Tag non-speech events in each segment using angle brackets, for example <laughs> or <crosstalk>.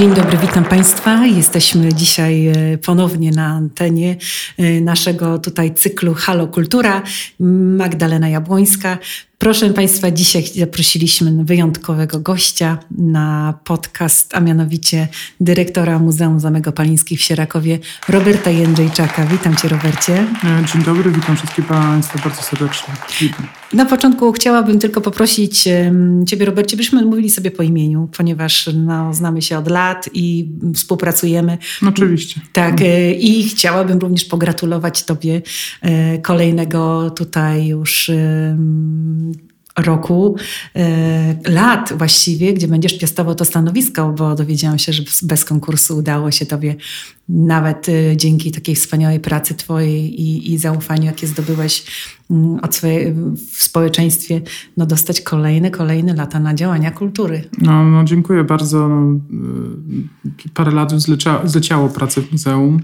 Dzień dobry, witam Państwa. Jesteśmy dzisiaj e, ponownie na antenie e, naszego tutaj cyklu Halo Kultura. Magdalena Jabłońska. Proszę Państwa, dzisiaj zaprosiliśmy wyjątkowego gościa na podcast, a mianowicie dyrektora Muzeum Zamek Opalińskich w Sierakowie, Roberta Jędrzejczaka. Witam Cię, Robercie. E, dzień dobry, witam wszystkich Państwa bardzo serdecznie. Witam. Na początku chciałabym tylko poprosić Ciebie, Robercie, byśmy mówili sobie po imieniu, ponieważ no, znamy się od lat i współpracujemy. Oczywiście. Tak, e, i chciałabym również pogratulować Tobie e, kolejnego tutaj już roku, e, lat właściwie, gdzie będziesz piastował to stanowisko, bo dowiedziałam się, że bez konkursu udało się Tobie nawet e, dzięki takiej wspaniałej pracy Twojej i, i zaufaniu, jakie zdobyłeś mm, od swojej, w społeczeństwie, no dostać kolejne, kolejne lata na działania kultury. No, no dziękuję bardzo. No, e, parę lat już zlecia, zleciało pracy w muzeum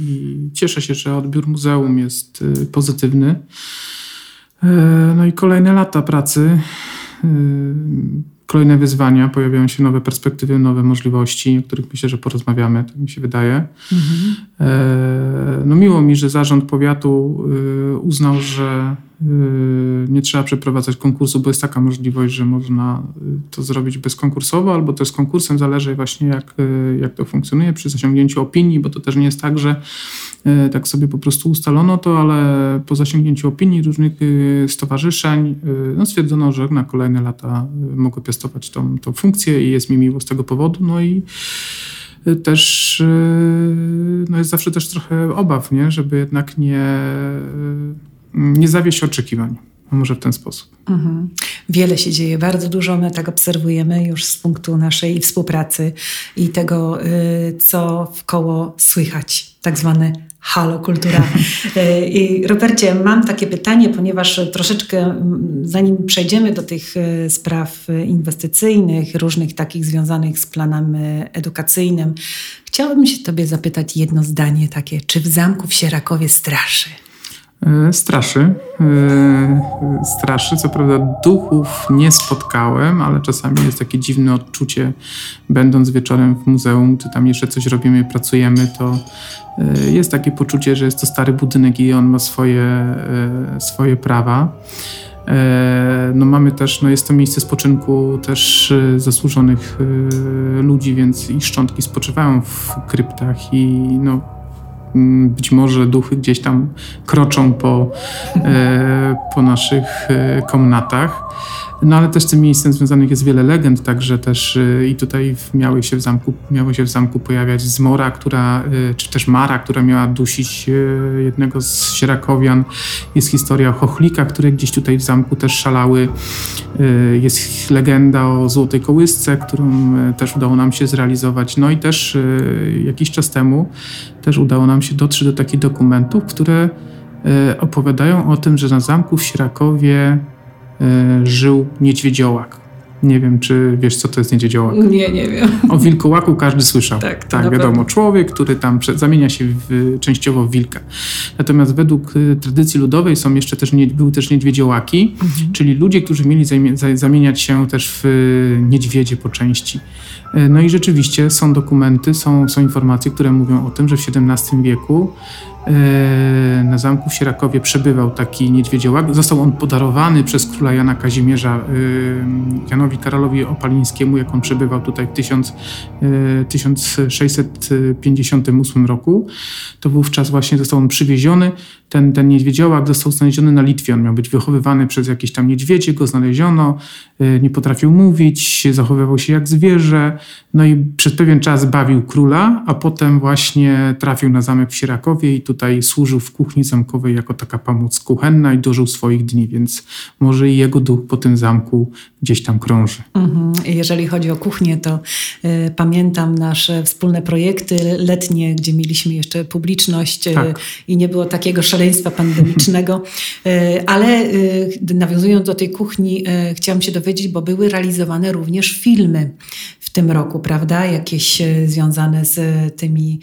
i cieszę się, że odbiór muzeum jest pozytywny. E, no i kolejne lata pracy, e, kolejne wyzwania, pojawiają się nowe perspektywy, nowe możliwości, o których myślę, że porozmawiamy, tak mi się wydaje. Mhm. No miło mi, że zarząd powiatu uznał, że nie trzeba przeprowadzać konkursu, bo jest taka możliwość, że można to zrobić bezkonkursowo, albo też z konkursem, zależy właśnie jak, jak to funkcjonuje przy zasięgnięciu opinii, bo to też nie jest tak, że tak sobie po prostu ustalono to, ale po zasięgnięciu opinii różnych stowarzyszeń no stwierdzono, że na kolejne lata mogę piastować tą, tą funkcję i jest mi miło z tego powodu. No i też no jest zawsze też trochę obaw, nie? żeby jednak nie, nie zawieść oczekiwań. Może w ten sposób. Mhm. Wiele się dzieje, bardzo dużo my tak obserwujemy już z punktu naszej współpracy i tego, co w koło słychać, tak zwane Halo Kultura. E, <laughs> I Robercie, mam takie pytanie, ponieważ troszeczkę zanim przejdziemy do tych e, spraw inwestycyjnych, różnych takich związanych z planem edukacyjnym, chciałabym się Tobie zapytać jedno zdanie takie, czy w zamku w Sierakowie straszy? Straszy. Straszy. Co prawda duchów nie spotkałem, ale czasami jest takie dziwne odczucie, będąc wieczorem w muzeum, czy tam jeszcze coś robimy, pracujemy, to E, jest takie poczucie, że jest to stary budynek i on ma swoje, e, swoje prawa. E, no mamy też, no jest to miejsce spoczynku też zasłużonych ludzi, więc ich szczątki spoczywają w kryptach i no być może duchy gdzieś tam kroczą po, po naszych komnatach. No ale też z tym miejscem związanych jest wiele legend, także też y, i tutaj miały się w zamku, miało się w zamku pojawiać zmora, która, y, czy też Mara, która miała dusić y, jednego z sierakowian. Jest historia o chochlikach, które gdzieś tutaj w zamku też szalały. Jest legenda o złotej kołysce, którą też udało nam się zrealizować. No i też jakiś czas temu też udało nam się dotrzeć do takich dokumentów, które opowiadają o tym, że na zamku w Sierakowie żył niedźwiedziołak. Nie wiem, czy wiesz, co to jest niedźwiedziołak? Nie, nie wiem. O wilkołaku każdy słyszał. Tak, tak wiadomo. Człowiek, który tam zamienia się w, częściowo w wilka. Natomiast według e, tradycji ludowej są jeszcze też, nie, były też niedźwiedziołaki, mhm. czyli ludzie, którzy mieli zamieniać się też w e, niedźwiedzie po części. No i rzeczywiście są dokumenty, są, są informacje, które mówią o tym, że w XVII wieku E, na zamku w Sierakowie przebywał taki niedźwiedziołak. Został on podarowany przez króla Jana Kazimierza e, Janowi Karolowi Opalińskiemu, jak on przebywał tutaj w 1658 e, roku. To wówczas właśnie został on przywieziony. Ten, ten niedźwiedziołak został znaleziony na Litwie. On miał być wychowywany przez jakieś tam niedźwiedzie, go znaleziono, nie potrafił mówić, zachowywał się jak zwierzę. No i przez pewien czas bawił króla, a potem właśnie trafił na zamek w Sierakowie i tutaj służył w kuchni zamkowej jako taka pomoc kuchenna i dożył swoich dni, więc może i jego duch po tym zamku gdzieś tam krąży. Mhm. Jeżeli chodzi o kuchnię, to y, pamiętam nasze wspólne projekty letnie, gdzie mieliśmy jeszcze publiczność y, tak. i nie było takiego szaleństwa szaleństwa pandemicznego. Ale nawiązując do tej kuchni, chciałam się dowiedzieć, bo były realizowane również filmy w tym roku, prawda? Jakieś związane z tymi,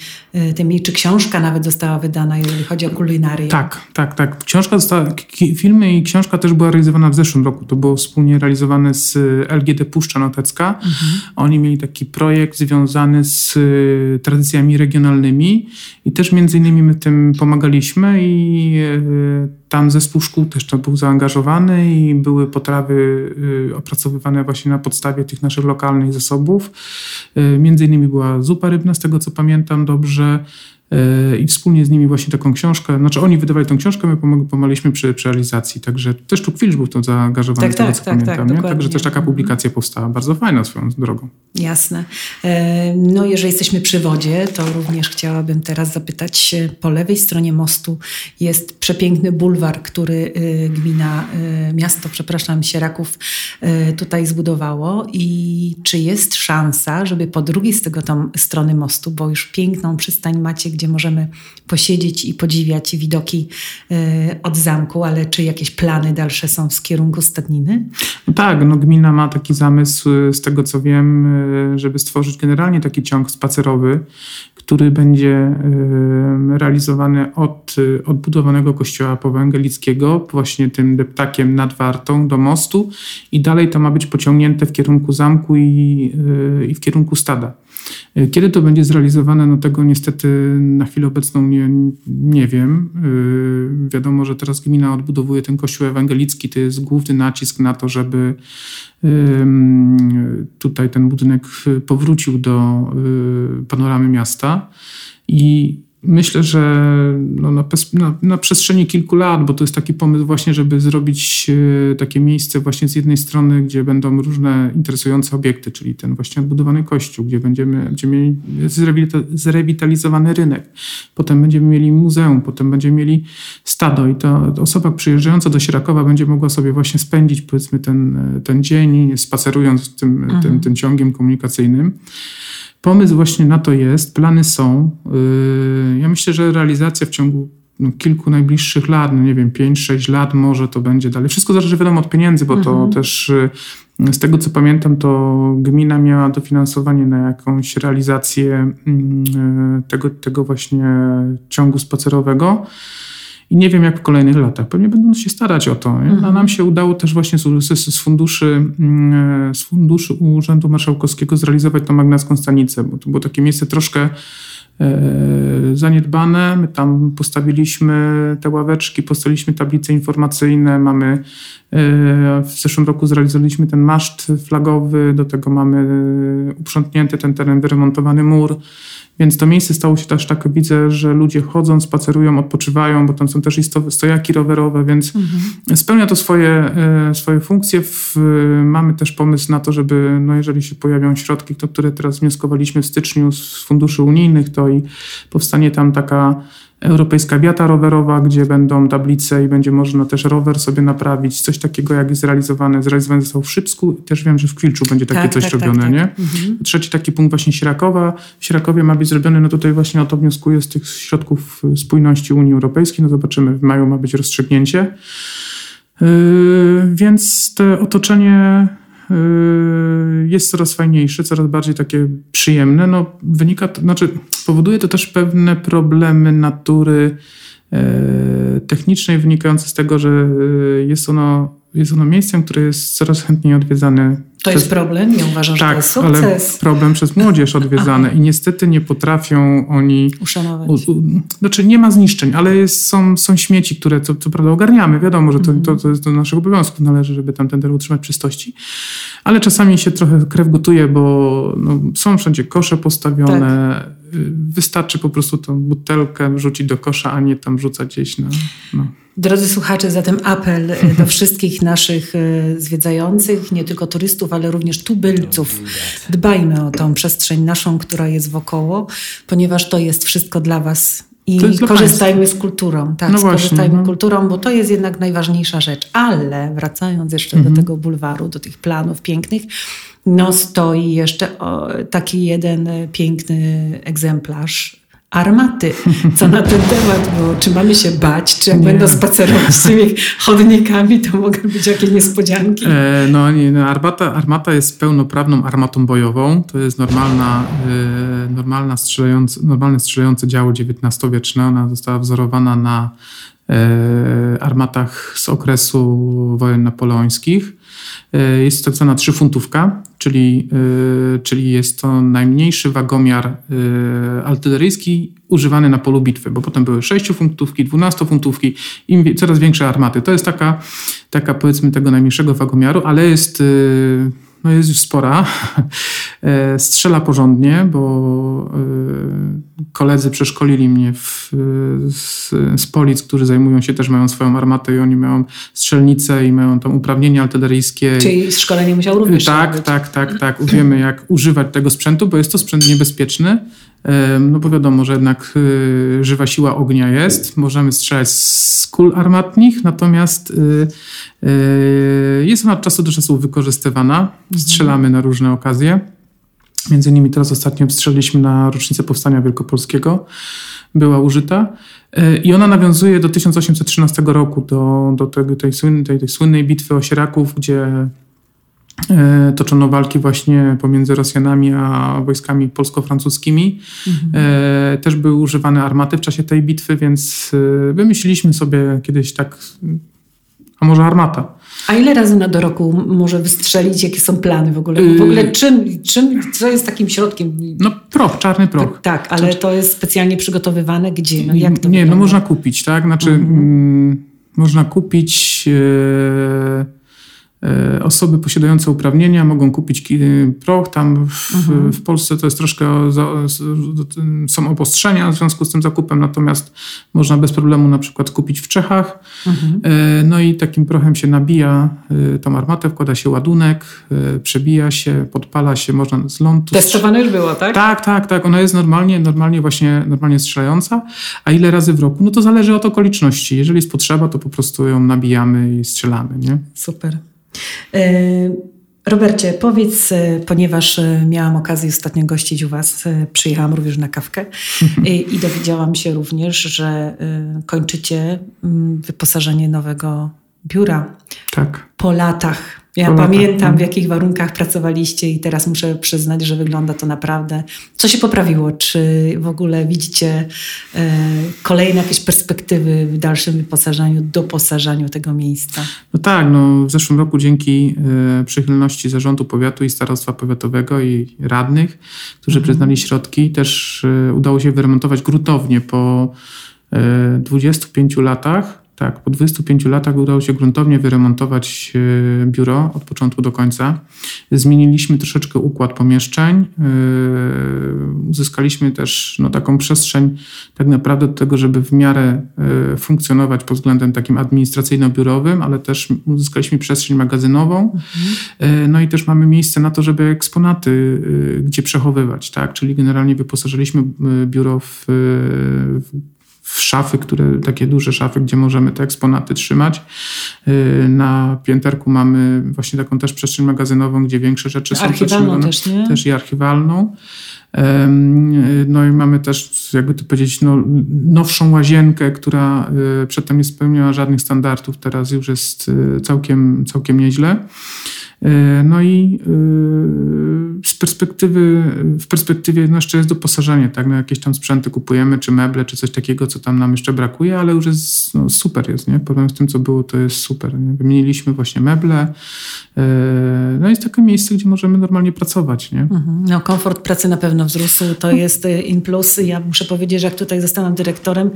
tymi, czy książka nawet została wydana, jeżeli chodzi o kulinarię. Tak, tak, tak. Książka została, filmy i książka też była realizowana w zeszłym roku. To było wspólnie realizowane z LGD Puszcza Notecka. Mhm. Oni mieli taki projekt związany z tradycjami regionalnymi i też między innymi my tym pomagaliśmy i y, tam zespół szkół też tam był zaangażowany i były potrawy y, opracowywane właśnie na podstawie tych naszych lokalnych zasobów. Między innymi była zupa rybna, z tego co pamiętam dobrze. E, i wspólnie z nimi właśnie taką książkę, znaczy oni wydawali tą książkę, my pomagaliśmy przy, przy realizacji, także też tu Kwilcz był w to zaangażowany, tak, tak, co tak, pamiętam, tak, także też taka publikacja powstała, bardzo fajna swoją drogą. Jasne. E, no jeżeli jesteśmy przy wodzie, to również chciałabym teraz zapytać, po lewej stronie mostu jest przepiękny bulwar, który e, gmina, miasto, przepraszam, Sieraków tutaj zbudowało i czy jest szansa, żeby po drugiej z tego tam strony mostu, bo już piękną przystań macie, gdzie możemy posiedzieć i podziwiać widoki e, od zamku, ale czy jakieś plany dalsze są w kierunku stadniny? Tak, no gmina ma taki zamysł, e, z tego co wiem, e, żeby stworzyć generalnie taki ciąg spacerowy, który będzie realizowany od odbudowanego kościoła powęgelickiego, właśnie tym deptakiem nad Wartą do mostu i dalej to ma być pociągnięte w kierunku zamku i, i w kierunku stada. Kiedy to będzie zrealizowane, no tego niestety na chwilę obecną nie, nie wiem. Yy, wiadomo, że teraz gmina odbudowuje ten kościół ewangelicki, to jest główny nacisk na to, żeby tutaj ten budynek powrócił do yy, panoramy miasta. I Myślę, że no na, na, na, przestrzeni kilku lat, bo to jest taki pomysł właśnie, żeby zrobić e, takie miejsce właśnie z jednej strony, gdzie będą różne interesujące obiekty, czyli ten właśnie odbudowany kościół, gdzie będziemy, będziemy mieli zrewitalizowany rynek, potem będziemy mieli muzeum, potem będziemy mieli stado i ta osoba przyjeżdżająca do Sierakowa będzie mogła sobie właśnie spędzić powiedzmy ten, ten dzień spacerując tym, mhm. tym, tym ciągiem komunikacyjnym. Pomysł właśnie na to jest, plany są. Yy, ja myślę, że realizacja w ciągu no, kilku najbliższych lat, no nie wiem, 5-6 lat może to będzie dalej. Wszystko zależy wiadomo od pieniędzy, bo mhm. to też yy, z tego co pamiętam, to gmina miała dofinansowanie na jakąś realizację yy, tego, tego właśnie ciągu spacerowego. I nie wiem, jak w kolejnych latach. Pewnie będą się starać o to. Mhm. A nam się udało też właśnie z, z, funduszy, mm, z funduszy Urzędu Marszałkowskiego zrealizować tą magnacką stanicę, bo to było takie miejsce troszkę e, zaniedbane. My tam postawiliśmy te ławeczki, postawiliśmy tablice informacyjne, mamy e, w zeszłym roku zrealizowaliśmy ten maszt flagowy, do tego mamy uprzątnięty ten teren, wyremontowany mur. Więc to miejsce stało się też tak, widzę, że ludzie chodzą, spacerują, odpoczywają, bo tam są też i stojaki rowerowe, więc mhm. spełnia to swoje, e, swoje funkcje. W, mamy też pomysł na to, żeby, no jeżeli się pojawią środki, to, które teraz wnioskowaliśmy w styczniu z funduszy unijnych, to i powstanie tam taka Europejska Wiata Rowerowa, gdzie będą tablice i będzie można też rower sobie naprawić. Coś takiego jak jest zrealizowane. Zrealizowane zostało w Szybsku też wiem, że w Kwilczu będzie takie tak, coś tak, tak robione, tak, nie? Mhm. Trzeci taki punkt właśnie Sirakowa. W Sirakowie ma być zrobiony, no tutaj właśnie o to wnioskuję z tych środków spójności Unii Europejskiej. No zobaczymy, w maju ma być rozstrzygnięcie. Yy, więc to otoczenie jest coraz fajniejsze, coraz bardziej takie przyjemne. No, wynika to, znaczy powoduje to też pewne problemy natury e, technicznej wynikające z tego, że e, jest ono, jest ono miejscem, które jest coraz chętniej odwiedzane to przez... jest problem? Ja uważam, tak, że to jest sukces. ale problem przez młodzież odwiedzane i niestety nie potrafią oni... Uszanować. U, u, znaczy nie ma zniszczeń, ale jest, są, są śmieci, które co, co prawda ogarniamy. Wiadomo, że to, mm. to, to jest do naszego obowiązku, należy, żeby tam ten teren utrzymać czystości. Ale czasami się trochę krew gotuje, bo no, są wszędzie kosze postawione, tak wystarczy po prostu tą butelkę wrzucić do kosza, a nie tam rzucać gdzieś na... No. Drodzy słuchacze, zatem apel e, do <laughs> wszystkich naszych e, zwiedzających, nie tylko turystów, ale również tubylców. Dbajmy o tą przestrzeń naszą, która jest wokoło, ponieważ to jest wszystko dla Was i korzystajmy z kulturą. Tak, no skorzystajmy właśnie, no. kulturą, bo to jest jednak najważniejsza rzecz. Ale wracając jeszcze mhm. do tego bulwaru, do tych planów pięknych, no stoi jeszcze taki jeden piękny egzemplarz armaty. Co na ten temat, bo czy mamy się bać, czy jak nie. będą spacerować tymi chodnikami, to mogą być jakieś niespodzianki? E, no nie, no, armata, armata jest pełnoprawną armatą bojową. To jest normalna, e, normalna strzelająca, normalne strzelające działo XIX-wieczne. Ona została wzorowana na armatach z okresu wojen napoleońskich. E, jest to tak zwana trzyfuntówka, czyli, e, czyli jest to najmniejszy wagomiar e, artyleryjski używany na polu bitwy, bo potem były 6-funtówki, 12-funtówki, im coraz większe armaty. To jest taka, taka powiedzmy tego najmniejszego wagomiaru, ale jest no jest już spora. E, strzela porządnie, bo e, koledzy przeszkolili mnie w, z, z polic, którzy zajmują się też, mają swoją armatę i oni mają strzelnice i mają tam uprawnienia artyleryjskie. Czyli szkolenie musiał również Tak, tak, tak, tak. Wiemy jak używać tego sprzętu, bo jest to sprzęt niebezpieczny. No bo wiadomo, że jednak y, żywa siła ognia jest. Możemy strzelać z kul armatnich, natomiast y, y, jest ona od czasu do czasu wykorzystywana. Strzelamy na różne okazje. Między innymi teraz ostatnio strzeliliśmy na rocznicę Powstania Wielkopolskiego. Była użyta. I ona nawiązuje do 1813 roku, do, do tej, tej, tej, tej słynnej bitwy o Sieraków, gdzie toczono walki właśnie pomiędzy Rosjanami a wojskami polsko-francuskimi. Mhm. E, też były używane armaty w czasie tej bitwy, więc e, wymyśliliśmy sobie kiedyś tak, a może armata. A ile razy na do roku może wystrzelić? Jakie są plany w ogóle? W ogóle czym, czym co jest takim środkiem? No proch, czarny proch. Tak, ale to jest specjalnie przygotowywane gdzie? No, jak to Nie, no wygląda? no można kupić, tak? Znaczy mhm. mm, można kupić... E, osoby posiadające uprawnienia mogą kupić proch. Tam w, mhm. w, Polsce to jest troszkę, są obostrzenia w związku z tym zakupem, natomiast można bez problemu na przykład kupić w Czechach. Mhm. E, no i takim prochem się nabija e, tą armatę, wkłada się ładunek, przebija się, podpala się, można z lądu... Testowane już było, tak? Tak, tak, tak. Ona jest normalnie, normalnie właśnie normalnie strzelająca. A ile razy w roku? No to zależy od okoliczności. Jeżeli jest potrzeba, to po prostu ją nabijamy i strzelamy, nie? Super. E, Robercie, powiedz, e, ponieważ e, miałam okazję ostatnio gościć u Was, przyjechałam również na kawkę <laughs> i, i dowiedziałam się również, że kończycie mm, wyposażenie nowego biura. Tak. Po latach ja pamiętam, w jakich warunkach pracowaliście i teraz muszę przyznać, że wygląda to naprawdę. Co się poprawiło? Czy w ogóle widzicie e, kolejne jakieś perspektywy w dalszym wyposażaniu, doposażaniu tego miejsca? No tak, no w zeszłym roku dzięki e, przychylności Zarządu Powiatu i Starostwa Powiatowego i radnych, którzy mhm. przyznali środki, też e, udało się wyremontować gruntownie po 25 latach tak, po 25 latach udało się gruntownie wyremontować e, biuro od początku do końca. Zmieniliśmy troszeczkę układ pomieszczeń. E, uzyskaliśmy też no, taką przestrzeń tak naprawdę do tego, żeby w miarę e, funkcjonować pod względem takim administracyjno-biurowym, ale też uzyskaliśmy przestrzeń magazynową. No i też mamy miejsce na to, żeby eksponaty gdzie przechowywać, tak? Czyli generalnie wyposażyliśmy biuro w, w w szafy, które, takie duże szafy, gdzie możemy te eksponaty trzymać. Y, na pięterku mamy właśnie taką też przestrzeń magazynową, gdzie większe rzeczy są Archiwalną też, nie? Też i archiwalną. No i mamy też, jakby to powiedzieć, no, nowszą łazienkę, która y, przedtem nie spełniała żadnych standardów, teraz już jest y, całkiem, całkiem nieźle. E, no i e, z perspektywy, w perspektywie no jeszcze jest doposażenie, tak? No jakieś tam sprzęty kupujemy, czy meble, czy coś takiego, co tam nam jeszcze brakuje, ale już jest no super jest, nie? Porównając z tym, co było, to jest super. Nie? Wymieniliśmy właśnie meble. E, no jest takie miejsce, gdzie możemy normalnie pracować, nie? Mhm. No komfort pracy na pewno wzrósł, to jest in plus. Ja muszę powiedzieć, że jak tutaj zostałam dyrektorem,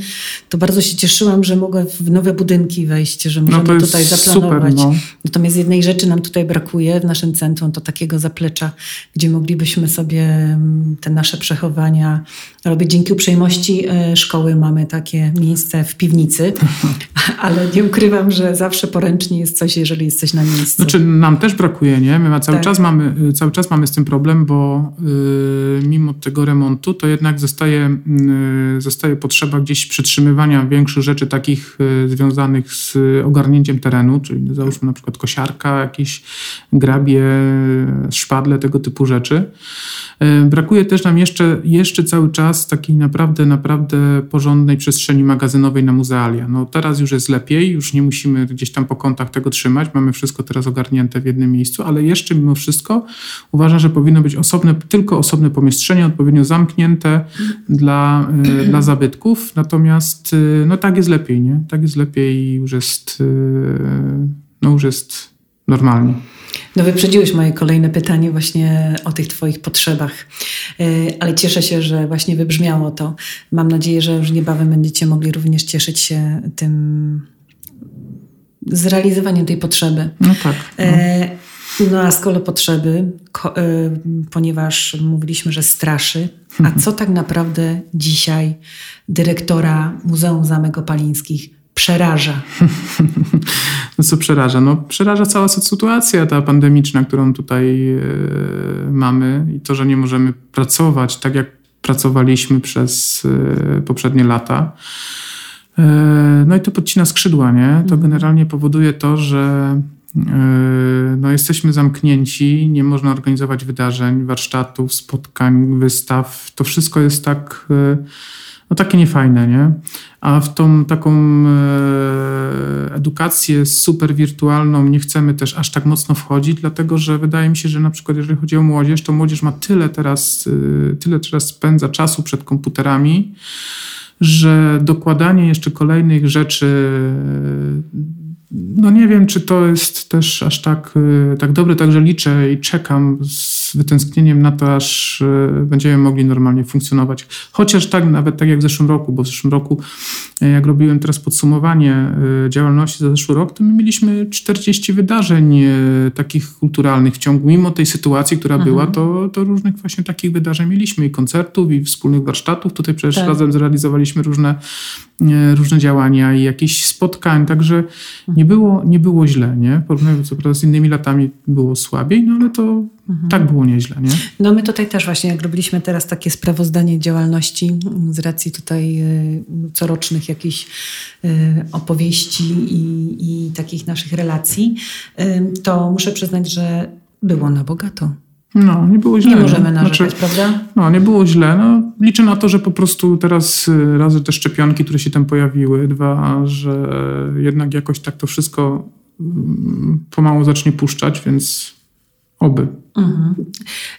to bardzo się cieszyłam, że mogę w nowe budynki wejść, że no możemy no tutaj zaplanować. Super, no. Natomiast jednej rzeczy nam tutaj brakuje, w naszym centrum, to takiego zaplecza, gdzie moglibyśmy sobie mm, te nasze przechowania robić. Dzięki uprzejmości e, szkoły mamy takie miejsce w piwnicy, <laughs> ale nie ukrywam, że zawsze poręcznie jest coś, jeżeli jesteś na miejscu. Znaczy nam też brakuje, nie? My cały, tak. czas, mamy, cały czas mamy z tym problem, bo yy, mimo tego remontu to jednak zostaje, yy, zostaje potrzeba gdzieś przytrzymywania większych rzeczy takich yy, związanych z ogarnięciem terenu, czyli załóżmy na przykład kosiarka, jakieś grabie, szpadle, tego typu rzeczy. E, brakuje też nam jeszcze, jeszcze cały czas takiej naprawdę, naprawdę porządnej przestrzeni magazynowej na muzealia. No teraz już jest lepiej, już nie musimy gdzieś tam po kątach tego trzymać, mamy wszystko teraz ogarnięte w jednym miejscu, ale jeszcze mimo wszystko uważam, że powinno być osobne, tylko osobne pomieszczenie, odpowiednio zamknięte dla, e, dla zabytków, natomiast e, no tak jest lepiej, nie? Tak jest lepiej i już jest, no już jest normalnie. No wyprzedziłeś moje kolejne pytanie właśnie o tych Twoich potrzebach, e, ale cieszę się, że właśnie wybrzmiało to. Mam nadzieję, że już niebawem będziecie mogli również cieszyć się tym zrealizowaniem tej potrzeby. No tak. No. No a skoro potrzeby, e, ponieważ mówiliśmy, że straszy, a mhm. co tak naprawdę dzisiaj dyrektora Muzeum Zamek Opalińskich przeraża? <laughs> No co przeraża? No przeraża cała sytuacja ta pandemiczna, którą tutaj e, mamy i to, że nie możemy pracować tak, jak pracowaliśmy przez e, poprzednie lata. E, no i to podcina skrzydła, nie? To mhm. generalnie powoduje to, że no, jesteśmy zamknięci, nie można organizować wydarzeń, warsztatów, spotkań, wystaw. To wszystko jest tak no takie niefajne, nie? A w tą taką e, edukację super wirtualną nie chcemy też aż tak mocno wchodzić, dlatego że wydaje mi się, że na przykład jeżeli chodzi o młodzież, to młodzież ma tyle teraz, tyle teraz spędza czasu przed komputerami, że dokładanie jeszcze kolejnych rzeczy no nie wiem, czy to jest też aż tak, y, tak dobre, także liczę i czekam z wytęsknieniem na to, aż y, będziemy mogli normalnie funkcjonować. Chociaż tak, nawet tak jak w zeszłym roku, bo w zeszłym roku, y, jak robiłem teraz podsumowanie działalności za zeszły rok, to my mieliśmy 40 wydarzeń takich kulturalnych w ciągu, mimo tej sytuacji, która mhm. była, to, to różnych właśnie takich wydarzeń mieliśmy i koncertów, i wspólnych warsztatów. Tutaj przecież tak. razem zrealizowaliśmy różne, różne działania i jakieś spotkań, także nie było, nie było źle, nie? Porównując co prawda z innymi latami było słabiej, no ale to mhm. tak było nieźle, nie? No my tutaj też właśnie, jak robiliśmy teraz takie sprawozdanie działalności z racji tutaj y, corocznych jakichś y, opowieści i, i takich naszych relacji, y, to muszę przyznać, że było na bogato. No, nie było źle. Nie możemy narzekać, znaczy, prawda? No, nie było źle. No, liczę na to, że po prostu teraz razy te szczepionki, które się tam pojawiły, dwa, że jednak jakoś tak to wszystko mm, pomału zacznie puszczać, więc oby. Mhm.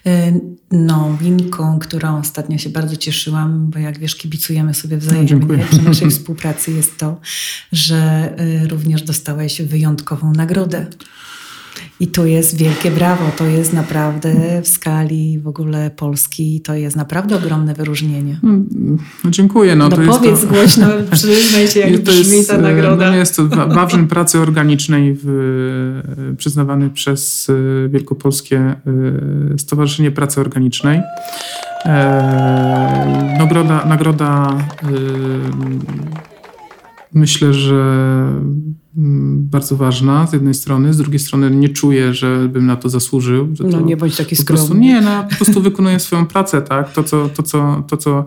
Y, nowinką, którą ostatnio się bardzo cieszyłam, bo jak wiesz, kibicujemy sobie wzajemnie no, przy naszej współpracy, jest to, że y, również dostałeś wyjątkową nagrodę. I tu jest wielkie brawo. To jest naprawdę w skali w ogóle Polski, to jest naprawdę ogromne wyróżnienie. No, no dziękuję. No, no to powiedz jest to... głośno, przyznaj się, jak <laughs> to brzmi jest, ta nagroda. No jest to Wawrzyn Pracy Organicznej w, przyznawany przez e, Wielkopolskie e, Stowarzyszenie Pracy Organicznej. E, nagroda, nagroda myślę, że bardzo ważna z jednej strony, z drugiej strony nie czuję, że bym na to zasłużył. No to nie bądź taki skromny. Prostu, nie, no, po prostu wykonuję swoją pracę, tak? To, co, to, co, to, co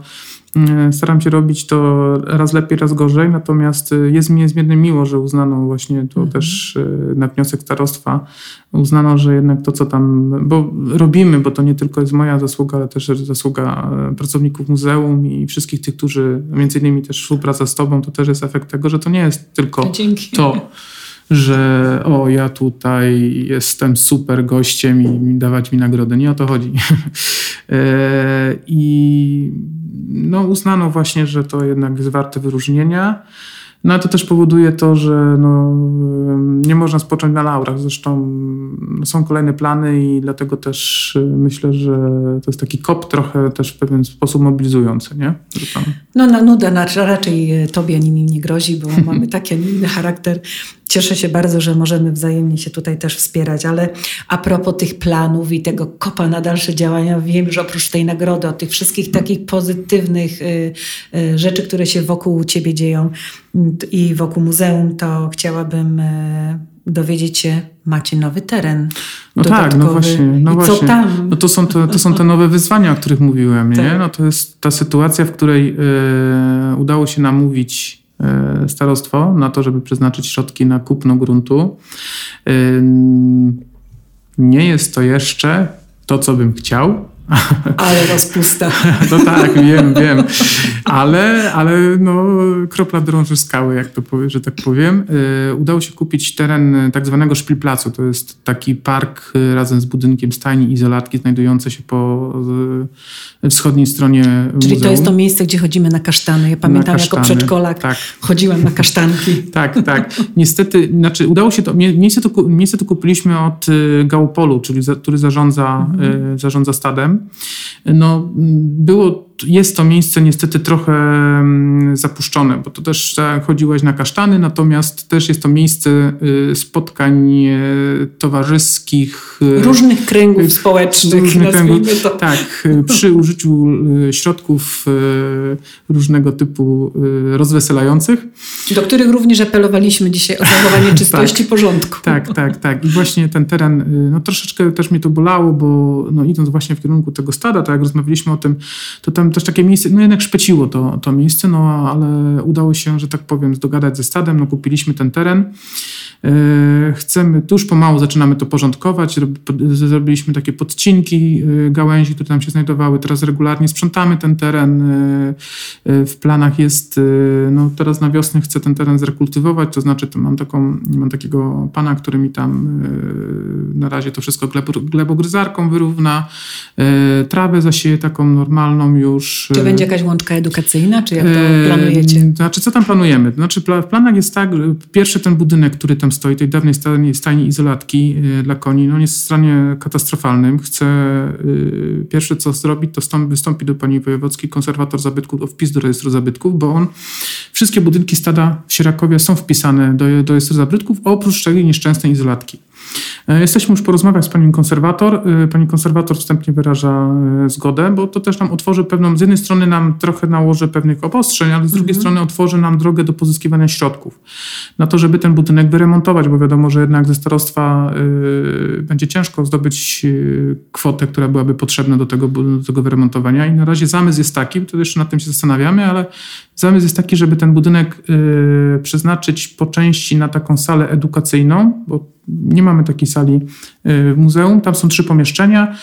mm, staram się robić, to raz lepiej, raz gorzej, natomiast jest mi niezmiernie miło, że uznano właśnie to mhm. też y, na wniosek starostwa, uznano, że jednak to, co tam, bo robimy, bo to nie tylko jest moja zasługa, ale też zasługa e, pracowników muzeum i wszystkich tych, którzy, między innymi też współpraca z tobą, to też jest efekt tego, że to nie jest tylko Dzięki. to, że o, ja tutaj jestem super gościem i dawać mi nagrodę. Nie o to chodzi. <laughs> E, I no, uznano właśnie, że to jednak jest warte wyróżnienia. No a to też powoduje to, że no, nie można spocząć na laurach. Zresztą są kolejne plany i dlatego też y, myślę, że to jest taki kop trochę też w pewien sposób mobilizujący, nie? Tam... No na nudę raczej tobie ani mi nie grozi, bo <laughs> mamy taki, a nie inny charakter cieszę się bardzo, że możemy wzajemnie się tutaj też wspierać, ale a propos tych planów i tego kopa na dalsze działania, wiem, że oprócz tej nagrody, od tych wszystkich takich pozytywnych y, y, rzeczy, które się wokół ciebie dzieją i wokół muzeum, to chciałabym y, dowiedzieć się, macie nowy teren. No tak, no właśnie. No I właśnie. co tam? No to, są te, to są te nowe wyzwania, o których mówiłem. Nie? Tak. No to jest ta sytuacja, w której y, udało się namówić y, starostwo na to, żeby przeznaczyć środki na kupno gruntu. Y, nie jest to jeszcze to, co bym chciał, Ale rozpusta. no <laughs> tak, wiem, wiem. Ale, ale no, kropla drąży skały, jak to powie, że tak powiem. Yy, udało się kupić teren y, tak zwanego Szpilplacu. To jest taki park y, razem z budynkiem stajni i izolatki znajdujące się po y, wschodniej stronie Czyli muzeum. to jest to miejsce, gdzie chodzimy na kasztany. Ja pamiętam jako kasztany, przedszkolak tak. chodziłam na kasztanki. <laughs> Tak, tak. Niestety, znaczy udało się to, mie- miejsce to, miejsce to kupiliśmy od y, Gałopolu, czyli za, który zarządza, y, zarządza stadem. No, było, jest to miejsce niestety trochę mm, zapuszczone, bo to też tak, chodziłaś na kasztany, natomiast też jest to miejsce y, spotkań y, towarzyskich. y, Różnych kręgów społecznych, różnych kręgów. to. Tak, y, przy użyciu y, środków y, różnego typu y, rozweselających. Do których również apelowaliśmy dzisiaj o zachowanie <laughs> czystości i porządku. Tak, tak, tak. I właśnie ten teren, y, no troszeczkę też mnie to bolało, bo no, idąc właśnie w kierunku tego stada, tak jak rozmawialiśmy o tym, to tam też takie miejsce, no jednak szpeciło to, to miejsce, no ale udało się, że tak powiem, dogadać ze stadem, no kupiliśmy ten teren. Y, Chcemy, tu już pomału zaczynamy to porządkować. Zrobiliśmy takie podcinki y, gałęzi, które tam się znajdowały. Teraz regularnie sprzątamy ten teren. Y, W planach jest, no teraz na wiosnę chcę ten teren zrekultywować, to znaczy to mam, taką, mam takiego pana, który mi tam na razie to wszystko glebo, glebogryzarką wyrówna, trawę zasieje taką normalną już. Czy y, będzie jakaś łączka edukacyjna, czy jak to planujecie? Znaczy, co tam planujemy? Znaczy, w planach jest tak, że pierwszy ten budynek, który tam stoi, tej dawnej stajni, stajni izolatki e, dla koni, no on jest w stanie katastrofalnym. Chcę pierwsze, co zrobić, to stąd wystąpi do pani wojewódzkiej konserwator zabytków o wpis do rejestru zabytków, bo on, wszystkie budynki stada w Sierakowie są wpisane do, do rejestru zabytków, oprócz tej nieszczęsnej izolatki. E, Jesteśmy już po rozmowach z panią konserwator. E, Pani konserwator wstępnie wyraża e, zgodę, bo to też nam otworzy pewną, z jednej strony nam trochę nałoży pewnych obostrzeń, ale z drugiej strony otworzy nam drogę do pozyskiwania środków na to, żeby ten budynek wyremontować, bo wiadomo, że jednak ze starostwa będzie ciężko zdobyć kwotę, która byłaby potrzebna do tego, do tego wyremontowania. I na razie zamysł jest taki, to jeszcze nad tym się zastanawiamy, ale zamysł jest taki, żeby ten budynek y, przeznaczyć po części na taką salę edukacyjną, bo nie mamy takiej sali y, w muzeum. Tam są trzy pomieszczenia.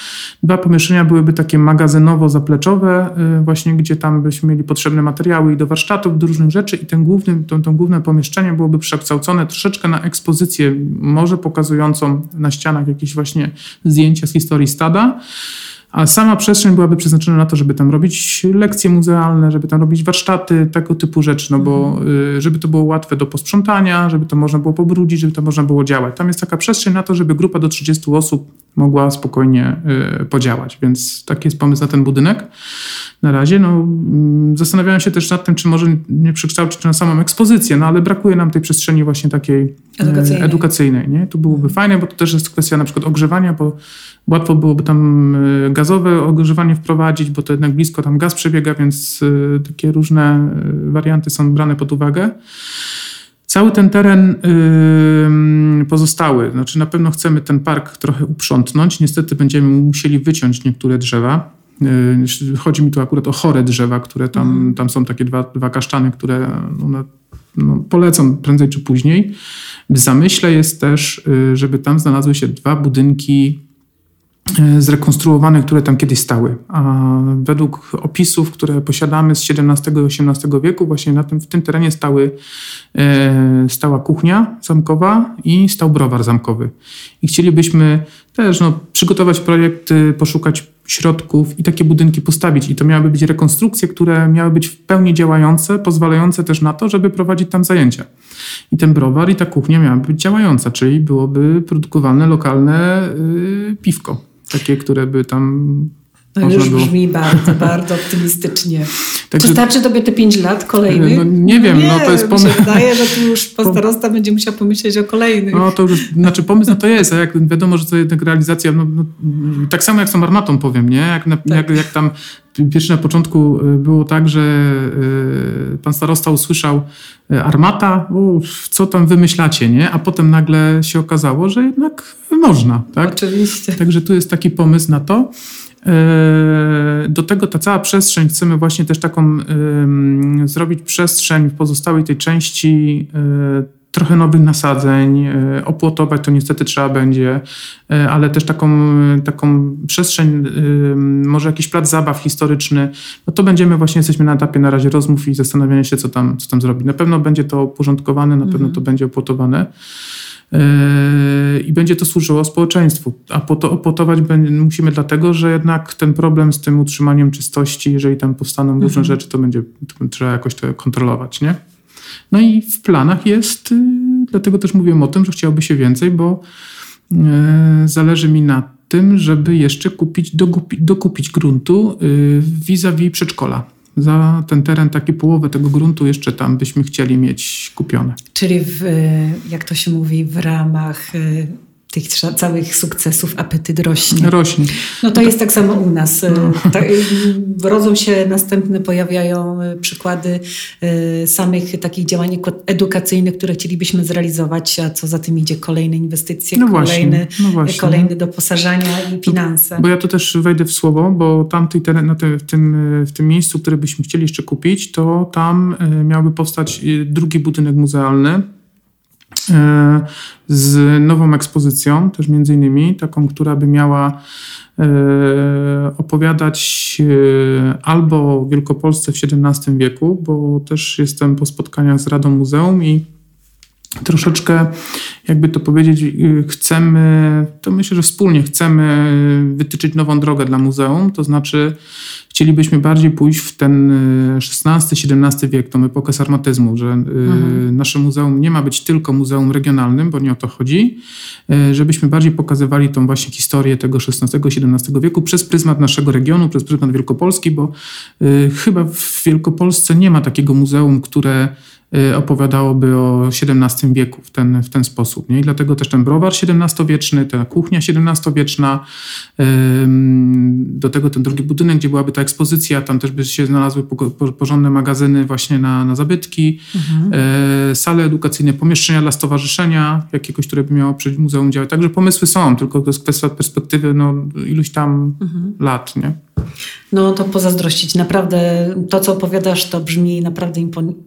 Dwa pomieszczenia byłyby takie magazynowo-zapleczowe, y, właśnie gdzie tam byśmy mieli potrzebne materiały i do warsztatów, do różnych rzeczy i ten główny, to, to główne pomieszczenie byłoby przekształcone troszeczkę na ekspozycję, może pokazującą na ścianach jakieś właśnie zdjęcia z historii stada. A sama przestrzeń byłaby przeznaczona na to, żeby tam robić lekcje muzealne, żeby tam robić warsztaty, tego typu rzeczy, no bo y, żeby to było łatwe do posprzątania, żeby to można było pobrudzić, żeby to można było działać. Tam jest taka przestrzeń na to, żeby grupa do 30 osób mogła spokojnie y, podziałać, więc taki jest pomysł na ten budynek. Na razie, no, mm, zastanawiałem się też nad tym, czy może nie przekształcić na samą ekspozycję, no ale brakuje nam tej przestrzeni właśnie takiej e, Edukacyjnej. edukacyjnej nie? To byłoby fajne, bo to też jest kwestia na przykład ogrzewania, bo łatwo byłoby tam e, gazowe ogrzewanie wprowadzić, bo to jednak blisko tam gaz przebiega, więc takie różne warianty są brane pod uwagę. Cały ten teren pozostały, znaczy na pewno chcemy ten park trochę uprzątnąć. Niestety będziemy musieli wyciąć niektóre drzewa. Yy, Chodzi mi tu akurat o chore drzewa, które tam, tam są takie dwa, dwa kasztany, które one, no, polecą prędzej czy później. W zamyśle jest też, yy, żeby tam znalazły się dwa budynki zrekonstruowane, które tam kiedyś stały. A według opisów, które posiadamy z XVII i XVIII wieku, właśnie na tym, w tym terenie stały, e, stała kuchnia zamkowa i stał browar zamkowy. I chcielibyśmy też no, przygotować projekt, y, poszukać środków i takie budynki postawić. I to miałyby być rekonstrukcje, które miały być w pełni działające, pozwalające też na to, żeby prowadzić tam zajęcia. I ten browar i ta kuchnia miałaby być działająca, czyli byłoby produkowane lokalne y, piwko. Takie, które by tam To można już było. brzmi bardzo, bardzo optymistycznie. Także, Czy starczy tobie te 5 lat kolejnych? No, nie wiem, no, nie, no to jest pomysł. Mi się wydaje, że tu już <laughs> starosta będzie musiał pomyśleć o kolejnych. No to już, znaczy pomysł no to jest, a jak wiadomo, że to jednak realizacja, no, no, tak samo jak z tą armatą powiem, nie? Jak, na, tak. jak, jak tam pierwszy na początku y, było tak, że y, pan starosta usłyszał y, armata, co tam wymyślacie, nie? A potem nagle się okazało, że jednak można, tak? Oczywiście. Także tu jest taki pomysł na to. Do tego ta cała przestrzeń, chcemy właśnie też taką zrobić przestrzeń w pozostałej tej części trochę nowych nasadzeń, e, opłotować to niestety trzeba będzie, e, ale też taką, taką przestrzeń, e, może jakiś plac zabaw historyczny, no to będziemy właśnie, jesteśmy na etapie na razie rozmów i zastanawiania się, co tam, co tam zrobić. Na pewno będzie to uporządkowane, na pewno mhm. to będzie opłotowane i będzie to służyło społeczeństwu. A po to opłotować musimy dlatego, że jednak ten problem z tym utrzymaniem czystości, jeżeli tam powstaną różne mhm. rzeczy, to będzie to trzeba jakoś to kontrolować, nie? No i w planach jest, y, dlatego też mówię o tym, że chciałoby się więcej, bo y, zależy mi na tym, żeby jeszcze kupić, dokupić, dokupić gruntu vis-a-vis przedszkola. Za ten teren, taki połowę tego gruntu jeszcze tam byśmy chcieli mieć kupione. Czyli w, jak to się mówi, w ramach tych całych sukcesów apetyt rośnie. Rośnie. No to jest tak samo u nas. No. <laughs> Tak, rodzą się następne, pojawiają e, przykłady e, samych takich działań edukacyjnych, które chcielibyśmy zrealizować, a co za tym idzie kolejne inwestycje, no kolejne, no kolejne doposażania i finanse. Bo ja tu też wejdę w słowo, bo tam teren, na te, w, tym, w tym miejscu, które byśmy chcieli jeszcze kupić, to tam e, miałby powstać drugi budynek muzealny, E, z nową ekspozycją, też między innymi, taką, która by miała e, opowiadać e, albo o Wielkopolsce w XVII wieku, bo też jestem po spotkaniach z Radą Muzeum i troszeczkę, jakby to powiedzieć, chcemy, to myślę, że wspólnie chcemy wytyczyć nową drogę dla muzeum, to znaczy chcielibyśmy bardziej pójść w ten XVI-XVII wiek, tą epokę sarmatyzmu, że mhm. nasze muzeum nie ma być tylko muzeum regionalnym, bo nie o to chodzi, żebyśmy bardziej pokazywali tą właśnie historię tego XVI-XVII wieku przez pryzmat naszego regionu, przez pryzmat Wielkopolski, bo chyba w Wielkopolsce nie ma takiego muzeum, które Y, opowiadałoby o XVII wieku w ten, w ten sposób. Nie? I dlatego też ten browar XVII-wieczny, ta kuchnia XVII-wieczna, do tego ten drugi budynek, gdzie byłaby ta ekspozycja, tam też by się znalazły porządne magazyny właśnie na, na zabytki, mhm. E, sale edukacyjne, pomieszczenia dla stowarzyszenia jakiegoś, które by miało przy muzeum działać. Także pomysły są, tylko to jest kwestia perspektywy no, iluś tam mhm. lat. Nie? No to pozazdrościć. Naprawdę to, co opowiadasz, to brzmi naprawdę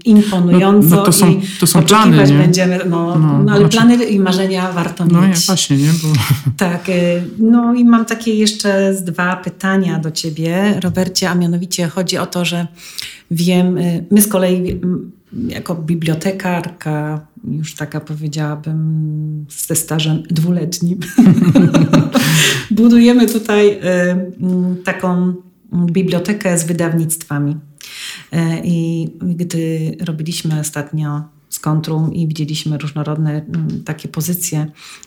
imponująco. No, no to są, to są plany, nie? będziemy, no, no, no ale znaczy, plany i marzenia warto no, mieć. No właśnie, nie? Bo... <laughs> Tak. Y, no i mam takie jeszcze z dwa pytania do ciebie, Robercie, a mianowicie chodzi o to, że wiem, y, my z kolei jako bibliotekarka, już taka powiedziałabym ze stażem dwuletnim, <laughs> budujemy tutaj y, taką bibliotekę z wydawnictwami. Y, I gdy robiliśmy ostatnio z Kontrum i widzieliśmy różnorodne takie pozycje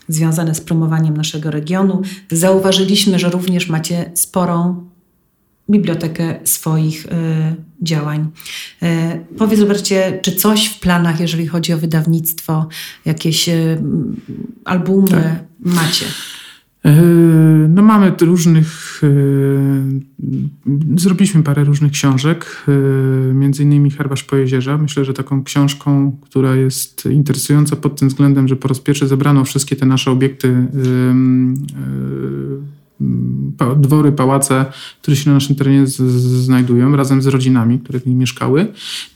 związane z promowaniem naszego regionu, zauważyliśmy, że również macie sporą bibliotekę swoich y, działań. Y, powiedz Robercie, czy coś w planach, jeżeli chodzi o wydawnictwo, jakieś y, albumy tak. macie? E, no mamy różnych, zrobiliśmy parę różnych książek, między innymi Herbasz po jeziorze. Myślę, że taką książką, która jest interesująca pod tym względem, że po raz pierwszy zebrano wszystkie te nasze obiekty dwory, pałace, które się na naszym terenie z, z, znajdują, razem z rodzinami, które w nich mieszkały.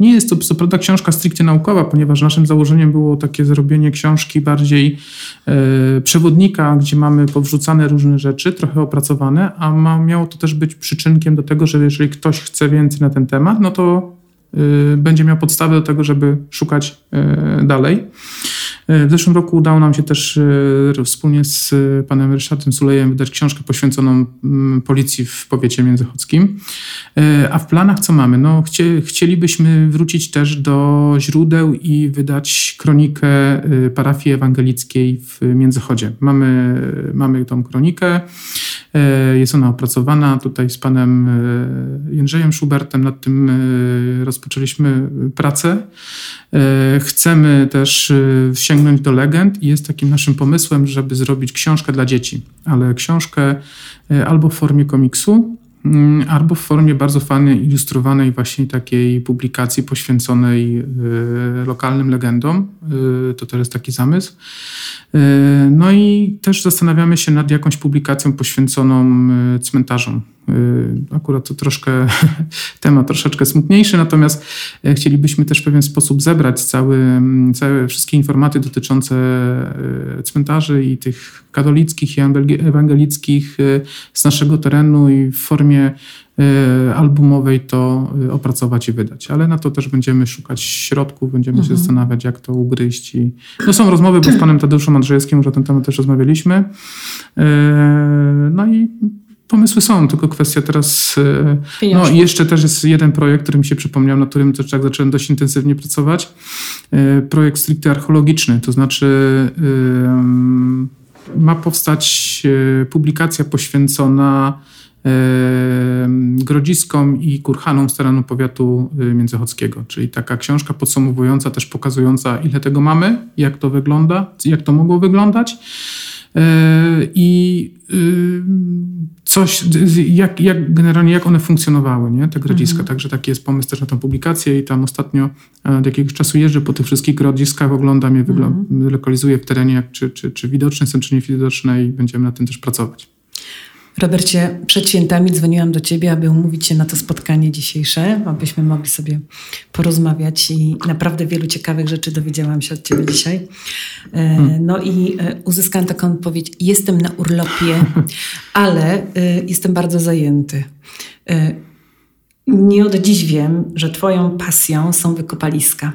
Nie jest to co prawda książka stricte naukowa, ponieważ naszym założeniem było takie zrobienie książki bardziej e, przewodnika, gdzie mamy powrzucane różne rzeczy, trochę opracowane, a ma, miało to też być przyczynkiem do tego, że jeżeli ktoś chce więcej na ten temat, no to e, będzie miał podstawy do tego, żeby szukać e, dalej. E, w zeszłym roku udało nam się też e, wspólnie z e, panem Ryszardem Sulejem wydać książkę poświęconą mm, policji w powiecie międzychodzkim. A w planach co mamy? No, chcie, chcielibyśmy wrócić też do źródeł i wydać kronikę parafii ewangelickiej w Międzychodzie. Mamy, mamy tą kronikę. Jest ona opracowana tutaj z panem Jędrzejem Schubertem. Nad tym rozpoczęliśmy pracę. Chcemy też sięgnąć do legend i jest takim naszym pomysłem, żeby zrobić książkę dla dzieci, ale książkę albo w formie komiksu, albo w formie bardzo fajnej, ilustrowanej właśnie takiej publikacji poświęconej y, lokalnym legendom. Y, to jest taki zamysł. Y, no i też zastanawiamy się nad jakąś publikacją poświęconą cmentarzom. Akurat to troszkę <laughs> temat troszeczkę smutniejszy, natomiast chcielibyśmy też w pewien sposób zebrać cały, całe wszystkie informacje dotyczące cmentarzy i tych katolickich i ewangelickich z naszego terenu i w formie y, albumowej to y, opracować i wydać. Ale na to też będziemy szukać środków, będziemy mhm. się zastanawiać, jak to ugryźć. I... No są rozmowy, bo z panem Tadeuszem Andrzejewskim już o ten temat też rozmawialiśmy. Y, no i pomysły są, tylko kwestia teraz. No i jeszcze też jest jeden projekt, który mi się przypomniał, na którym też tak zacząłem dość intensywnie pracować. Projekt stricte archeologiczny, to znaczy ma powstać publikacja poświęcona Grodziskom i Kurhanom z terenu powiatu międzychodzkiego. Czyli taka książka podsumowująca, też pokazująca, ile tego mamy, jak to wygląda, jak to mogło wyglądać. E, I y, coś, jak, jak generalnie, jak one funkcjonowały, nie, te grodziska. Mhm. Także taki jest pomysł też na tę publikację i tam ostatnio e, od jakiegoś czasu jeżdżę po tych wszystkich grodziskach, oglądam je, mhm. lokalizuję w terenie, jak, czy, czy, czy widoczne są, czy niewidoczne i będziemy nad tym też pracować. Robercie, przed świętami dzwoniłam do Ciebie, aby umówić się na to spotkanie dzisiejsze, abyśmy mogli sobie porozmawiać i naprawdę wielu ciekawych rzeczy dowiedziałam się od Ciebie dzisiaj. E, hmm. No i e, uzyskałam taką odpowiedź, jestem na urlopie, <laughs> ale e, jestem bardzo zajęty. Nie od dziś wiem, że Twoją pasją są wykopaliska.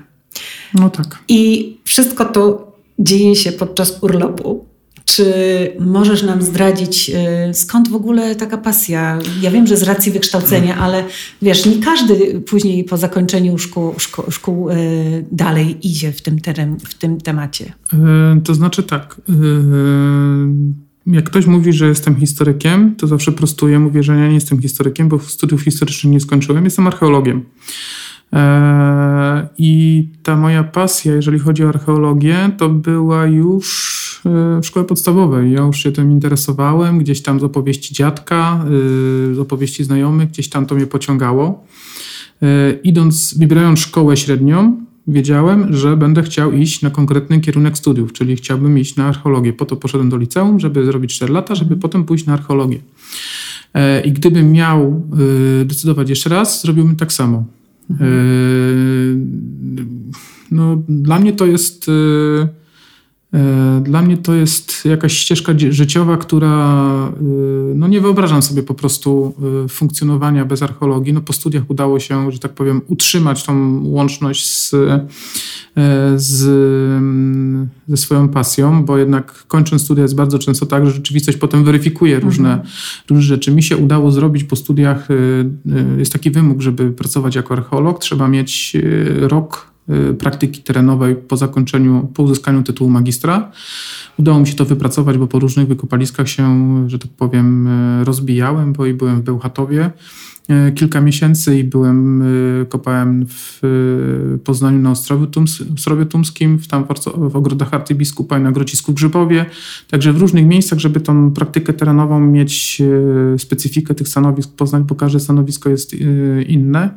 No tak. I wszystko to dzieje się podczas urlopu. Czy możesz nam zdradzić, y, skąd w ogóle taka pasja? Ja wiem, że z racji wykształcenia, ale wiesz, nie każdy później po zakończeniu szkół, szkół, szkół y, dalej idzie w tym, teren, w tym temacie. E, to znaczy tak. Jak ktoś mówi, że jestem historykiem, to zawsze prostuję, mówię, że ja nie jestem historykiem, bo studiów historycznych nie skończyłem, jestem archeologiem. I ta moja pasja, jeżeli chodzi o archeologię, to była już w szkole podstawowej. Ja już się tym interesowałem, gdzieś tam z opowieści dziadka, e, z opowieści znajomych, gdzieś tam to mnie pociągało. Idąc, wybierając szkołę średnią, wiedziałem, że będę chciał iść na konkretny kierunek studiów, czyli chciałbym iść na archeologię. Po to poszedłem do liceum, żeby zrobić 4 lata, żeby potem pójść na archeologię. I gdybym miał decydować jeszcze raz, zrobiłbym tak samo. Mhm. No, dla mnie to jest. E, e, dla mnie to jest jakaś ścieżka życiowa, która no nie wyobrażam sobie po prostu funkcjonowania bez archeologii. No po studiach udało się, że tak powiem, utrzymać tą łączność z, z, ze swoją pasją, bo jednak kończąc studia jest bardzo często tak, że rzeczywistość potem weryfikuje różne, mhm. różne rzeczy. Mi się udało zrobić po studiach, jest taki wymóg, żeby pracować jako archeolog, trzeba mieć rok praktyki terenowej po zakończeniu, po uzyskaniu tytułu magistra. Udało mi się to wypracować, bo po różnych wykopaliskach się, że tak powiem, rozbijałem, bo i byłem w Bełchatowie E, kilka miesięcy i byłem, kopałem w Poznaniu na Ostrowiu, Tums, Tumskim, w, tam w ogrodach arcybiskupa i na Grocisku Grzybowie. Także w różnych miejscach, żeby tą praktykę terenową mieć specyfikę tych stanowisk. Poznań, bo każde stanowisko jest inne.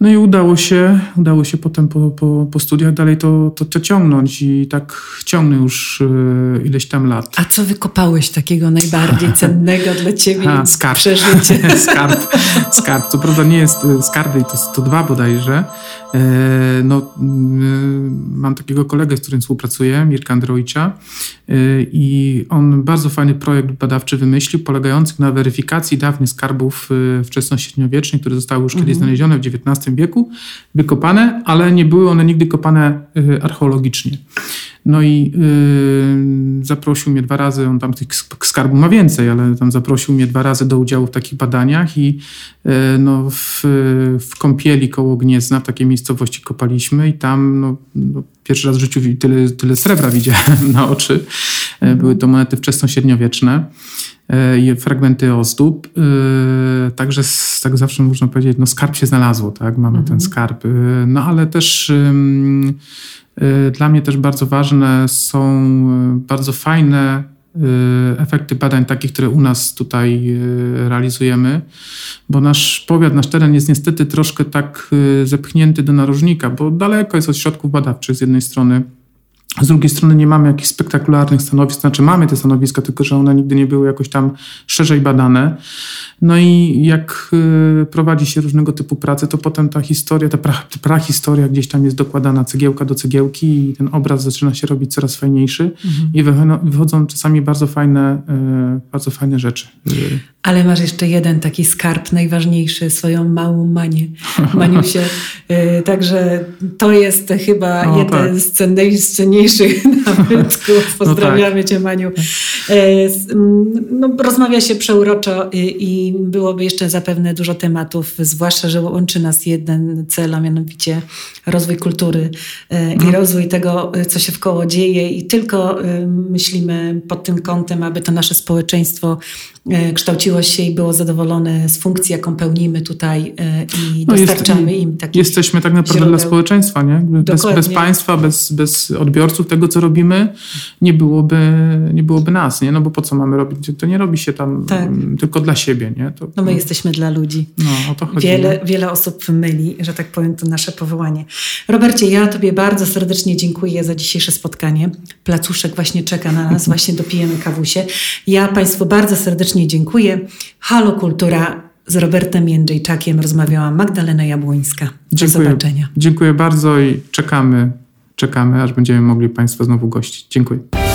No i udało się, udało się potem po, po, po studiach dalej to, to, to ciągnąć i tak ciągnę już y, ileś tam lat. A co wykopałeś takiego najbardziej <laughs> cennego dla ciebie A, skarb. przeżycie? <laughs> skarb. Skarb. Co prawda nie jest y, skarby, to, to dwa bodajże. E, no, mam takiego kolegę, z którym współpracuję, Mirka Androwicza i on bardzo fajny projekt badawczy wymyślił, polegający na weryfikacji dawnych skarbów wczesnośredniowiecznych, które zostały już kiedyś mhm. znalezione w XIX wieku, wykopane, ale nie były one nigdy kopane y, archeologicznie. No i yy, zaprosił mnie dwa razy, on tam tych skarbów ma więcej, ale tam zaprosił mnie dwa razy do udziału w takich badaniach i yy, no, w, w Kąpieli koło Gniezna, w takiej miejscowości kopaliśmy i tam no, no, pierwszy raz w życiu tyle, tyle srebra widziałem <laughs> na oczy. Yy, były to monety wczesnośredniowieczne. e, fragmenty ozdób. E, także tak zawsze można powiedzieć, no skarb się znalazło, tak? Mamy mhm. ten skarb. No ale też dla mnie też bardzo ważne są bardzo fajne efekty badań takich, które u nas tutaj realizujemy, bo nasz powiat, nasz teren jest niestety troszkę tak zepchnięty do narożnika, bo daleko jest od środków badawczych z jednej strony, z drugiej strony nie mamy jakichś spektakularnych stanowisk, znaczy mamy te stanowiska, tylko że one nigdy nie były jakoś tam szerzej badane. No i jak y, prowadzi się różnego typu prace, to potem ta historia, ta, pra, prahistoria gdzieś tam jest dokładana cegiełka do cegiełki i ten obraz zaczyna się robić coraz fajniejszy mhm. i wychodzą, czasami bardzo fajne, y, bardzo fajne rzeczy. Ale masz jeszcze jeden taki skarb najważniejszy, swoją małą manię, Maniusie. <laughs> Y, także to jest chyba o, jeden tak. z cenniejszych nabytków. Pozdrawiamy <laughs> no tak. Cię Maniu. No, rozmawia się przeuroczo i byłoby jeszcze zapewne dużo tematów, zwłaszcza, że łączy nas jeden cel, a mianowicie rozwój kultury e, i no. rozwój tego, e, co się w koło dzieje i tylko e, myślimy pod tym kątem, aby to nasze społeczeństwo kształciło się i było zadowolone z funkcji, jaką pełnimy tutaj i no dostarczamy jest, im takich Jesteśmy tak naprawdę źródeł. dla społeczeństwa, nie? Bez, bez, państwa, bez, bez odbiorców tego, co robimy, nie byłoby, nie byłoby nas, nie? No bo po co mamy robić? To nie robi się tam tak. tylko dla siebie, nie? To, no my jesteśmy dla ludzi. No, o to chodzi. Wiele, wiele osób myli, że tak powiem, to nasze powołanie. Robercie, ja Tobie bardzo serdecznie dziękuję za dzisiejsze spotkanie. Placuszek właśnie czeka na nas, <laughs> właśnie dopijemy kawusie. Ja Państwu bardzo serdecznie dziękuję. Halo Kultura z Robertem Jędrzejczakiem rozmawiała Magdalena Jabłońska. Do dziękuję, zobaczenia. Dziękuję bardzo i czekamy, czekamy, aż będziemy mogli Państwa znowu gościć. Dziękuję.